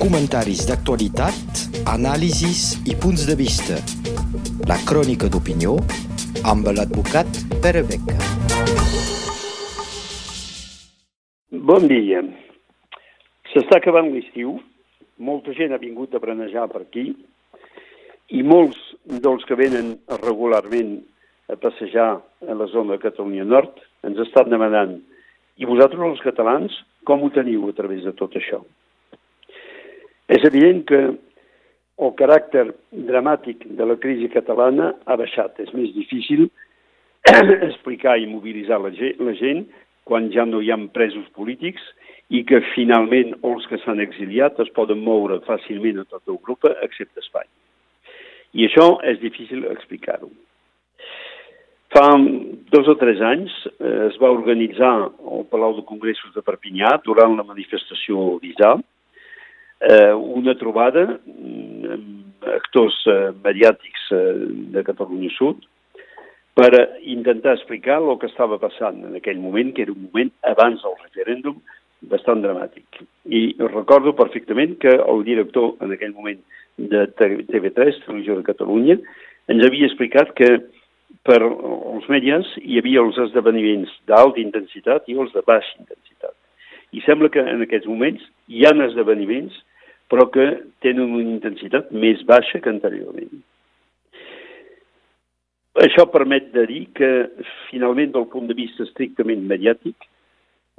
Comentaris d'actualitat, anàlisis i punts de vista. La crònica d'opinió amb l'advocat Pere Beca. Bon dia. S'està acabant l'estiu, molta gent ha vingut a brenejar per aquí i molts dels que venen regularment a passejar a la zona de Catalunya Nord ens estan demanant i vosaltres, els catalans, com ho teniu a través de tot això? És evident que el caràcter dramàtic de la crisi catalana ha baixat. És més difícil explicar i mobilitzar la gent, la gent quan ja no hi ha presos polítics i que finalment els que s'han exiliat es poden moure fàcilment a tota Europa, excepte Espanya. I això és difícil explicar-ho. Fa dos o tres anys eh, es va organitzar al Palau de Congressos de Perpinyà, durant la manifestació d'Isà, eh, una trobada mm, amb actors eh, mediàtics eh, de Catalunya Sud per intentar explicar el que estava passant en aquell moment, que era un moment abans del referèndum, bastant dramàtic. I recordo perfectament que el director en aquell moment de TV3, Televisió de Catalunya, ens havia explicat que per els mèdies hi havia els esdeveniments d'alta intensitat i els de baixa intensitat. I sembla que en aquests moments hi ha esdeveniments però que tenen una intensitat més baixa que anteriorment. Això permet de dir que, finalment, del punt de vista estrictament mediàtic,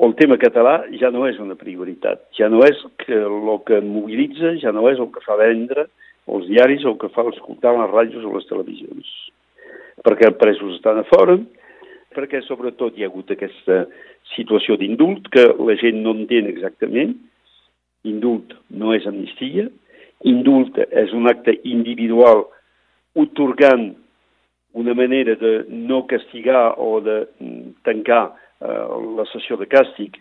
el tema català ja no és una prioritat, ja no és que el que mobilitza, ja no és el que fa vendre els diaris o el que fa escoltar les ràdios o les televisions perquè els presos estan a fora, perquè sobretot hi ha hagut aquesta situació d'indult que la gent no entén exactament. Indult no és amnistia, indult és un acte individual otorgant una manera de no castigar o de tancar eh, la sessió de càstig,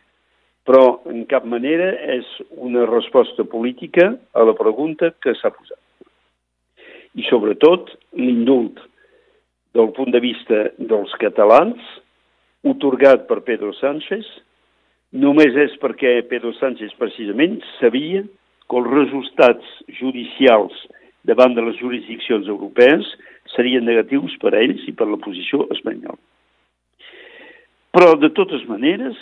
però en cap manera és una resposta política a la pregunta que s'ha posat. I sobretot l'indult del punt de vista dels catalans, otorgat per Pedro Sánchez, només és perquè Pedro Sánchez precisament sabia que els resultats judicials davant de les jurisdiccions europees serien negatius per a ells i per la posició espanyola. Però, de totes maneres,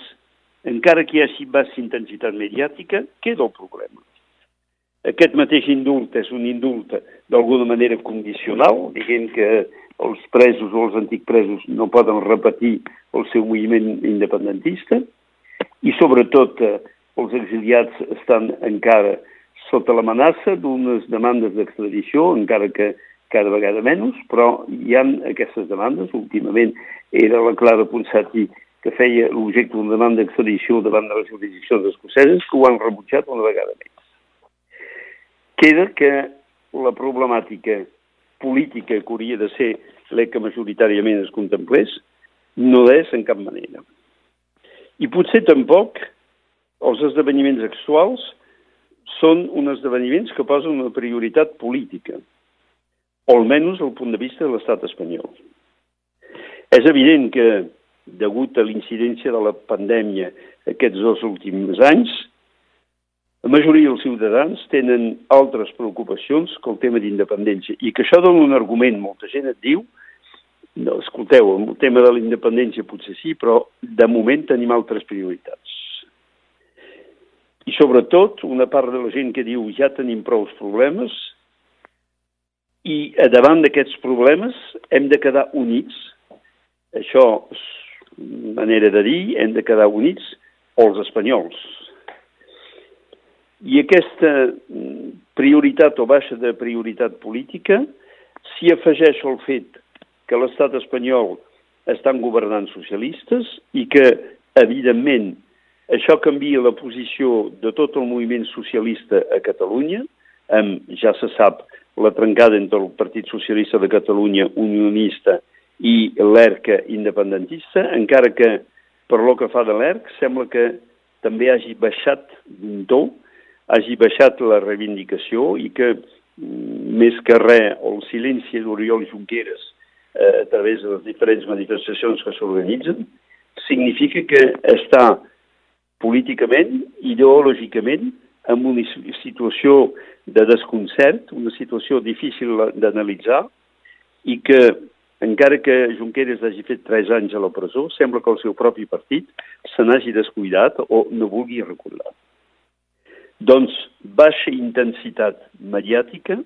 encara que hi hagi baixa intensitat mediàtica, queda el problema. Aquest mateix indult és un indult d'alguna manera condicional, diguem que els presos o els antics presos no poden repetir el seu moviment independentista i sobretot eh, els exiliats estan encara sota l'amenaça d'unes demandes d'extradició, encara que cada vegada menys, però hi han aquestes demandes. Últimament era la Clara Ponsati que feia l'objecte d'una demanda d'extradició davant de les jurisdiccions escoceses, que ho han rebutjat una vegada més. Queda que la problemàtica política que hauria de ser l'EC que majoritàriament es contemplés, no és en cap manera. I potser tampoc els esdeveniments actuals són uns esdeveniments que posen una prioritat política, o almenys el punt de vista de l'estat espanyol. És evident que, degut a l'incidència de la pandèmia aquests dos últims anys, la majoria dels ciutadans tenen altres preocupacions que el tema d'independència i que això dona un argument. Molta gent et diu, no, escolteu, el tema de la independència potser sí, però de moment tenim altres prioritats. I sobretot, una part de la gent que diu ja tenim prou problemes i davant d'aquests problemes hem de quedar units. Això és manera de dir, hem de quedar units els espanyols, i aquesta mm, prioritat o baixa de prioritat política s'hi afegeix el fet que l'estat espanyol estan governant socialistes i que, evidentment, això canvia la posició de tot el moviment socialista a Catalunya, amb, ja se sap, la trencada entre el Partit Socialista de Catalunya unionista i l'ERC independentista, encara que per lo que fa de l'ERC sembla que també hagi baixat d'un to hagi baixat la reivindicació i que, mm, més que res, el silenci d'Oriol Junqueras eh, a través de les diferents manifestacions que s'organitzen, significa que està políticament, ideològicament, en una situació de desconcert, una situació difícil d'analitzar i que, encara que Junqueras hagi fet tres anys a la presó, sembla que el seu propi partit se n'hagi descuidat o no vulgui recordar. Doncs baixa intensitat mediàtica,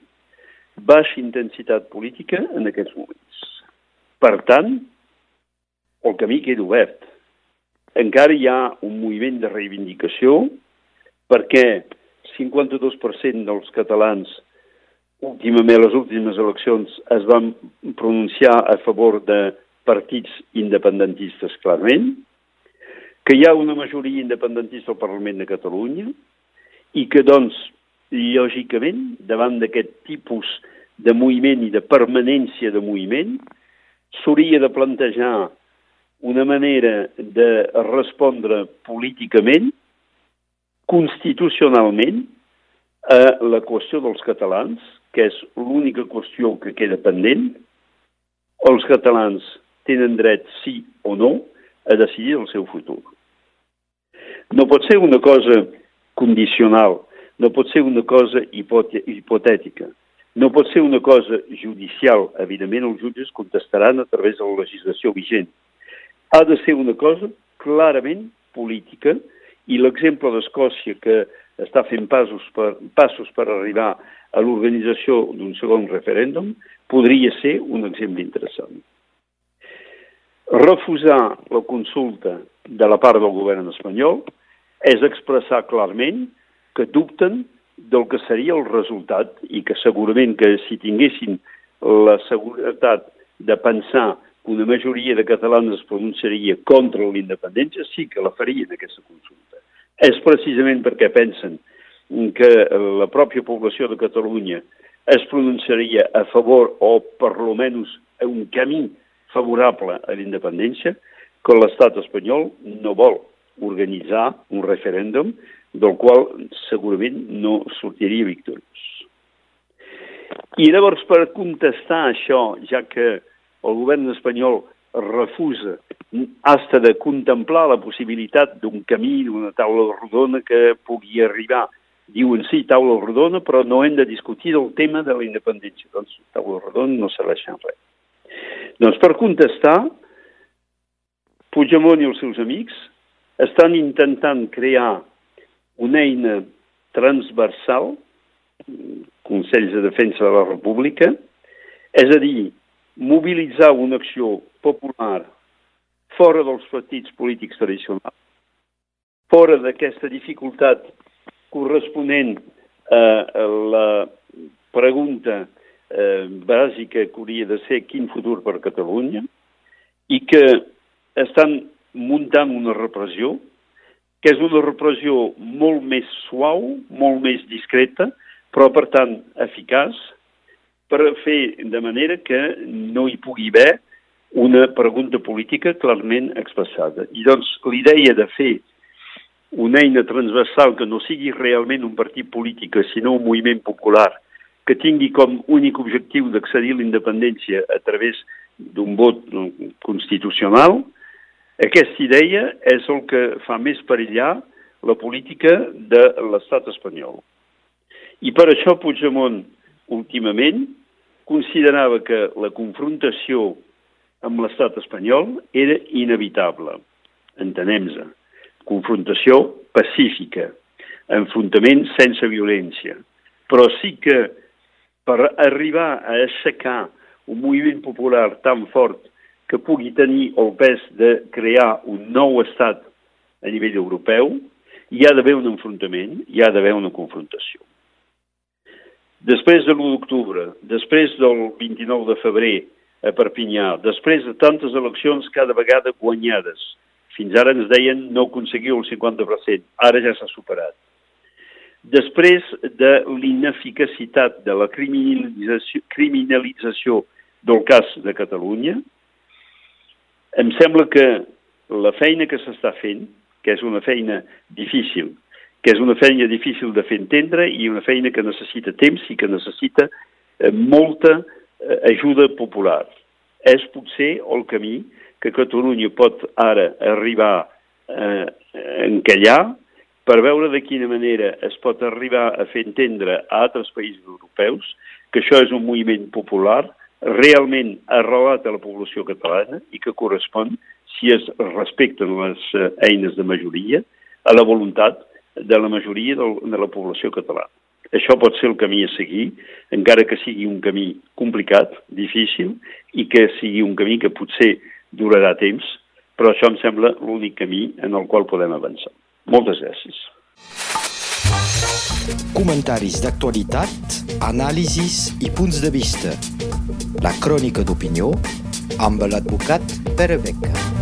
baixa intensitat política en aquests moments. Per tant, el camí queda obert. Encara hi ha un moviment de reivindicació perquè 52% dels catalans últimament, les últimes eleccions, es van pronunciar a favor de partits independentistes clarament, que hi ha una majoria independentista al Parlament de Catalunya i que, doncs, lògicament, davant d'aquest tipus de moviment i de permanència de moviment, s'hauria de plantejar una manera de respondre políticament constitucionalment a la qüestió dels catalans, que és l'única qüestió que queda pendent, els catalans tenen dret, sí o no, a decidir el seu futur. No pot ser una cosa condicional, no pot ser una cosa hipotètica, no pot ser una cosa judicial. Evidentment, els jutges contestaran a través de la legislació vigent. Ha de ser una cosa clarament política, i l'exemple d'Escòcia, que està fent passos per, passos per arribar a l'organització d'un segon referèndum, podria ser un exemple interessant. Refusar la consulta de la part del govern espanyol és expressar clarament que dubten del que seria el resultat i que segurament que si tinguessin la seguretat de pensar que una majoria de catalans es pronunciaria contra l'independència, sí que la farien aquesta consulta. És precisament perquè pensen que la pròpia població de Catalunya es pronunciaria a favor o per lo menys un camí favorable a la independència que l'estat espanyol no vol organitzar un referèndum del qual segurament no sortiria victoriós. I llavors, per contestar això, ja que el govern espanyol refusa hasta de contemplar la possibilitat d'un camí, d'una taula rodona que pugui arribar. Diuen sí, taula rodona, però no hem de discutir el tema de la independència. Doncs taula rodona no serveix en res. Doncs per contestar, Puigdemont i els seus amics estan intentant crear una eina transversal, Consells de Defensa de la República, és a dir, mobilitzar una acció popular fora dels partits polítics tradicionals, fora d'aquesta dificultat corresponent a la pregunta eh, bàsica que hauria de ser quin futur per Catalunya i que estan muntant una repressió que és una repressió molt més suau, molt més discreta, però per tant eficaç, per fer de manera que no hi pugui haver una pregunta política clarament expressada. I doncs l'idea de fer una eina transversal que no sigui realment un partit polític, sinó un moviment popular, que tingui com únic objectiu d'accedir a la independència a través d'un vot constitucional, aquesta idea és el que fa més perillar la política de l'estat espanyol. I per això Puigdemont, últimament, considerava que la confrontació amb l'estat espanyol era inevitable. Entenem-se. Confrontació pacífica, enfrontament sense violència. Però sí que per arribar a aixecar un moviment popular tan fort que pugui tenir el pes de crear un nou estat a nivell europeu, hi ha d'haver un enfrontament, hi ha d'haver una confrontació. Després de l'1 d'octubre, després del 29 de febrer a Perpinyà, després de tantes eleccions cada vegada guanyades, fins ara ens deien no aconseguiu el 50%, ara ja s'ha superat. Després de l'ineficacitat de la criminalització, criminalització del cas de Catalunya, em sembla que la feina que s'està fent, que és una feina difícil, que és una feina difícil de fer entendre i una feina que necessita temps i que necessita eh, molta eh, ajuda popular. És potser el camí que Catalunya pot ara arribar eh, a encallar per veure de quina manera es pot arribar a fer entendre a altres països europeus que això és un moviment popular realment arrelat a la població catalana i que correspon, si es respecten les eh, eines de majoria, a la voluntat de la majoria de la població catalana. Això pot ser el camí a seguir, encara que sigui un camí complicat, difícil, i que sigui un camí que potser durarà temps, però això em sembla l'únic camí en el qual podem avançar. Moltes gràcies. Comentaris d'actualitat, anàlisis i punts de vista. La crònica d'opinió amb l'advocat Pere Beca.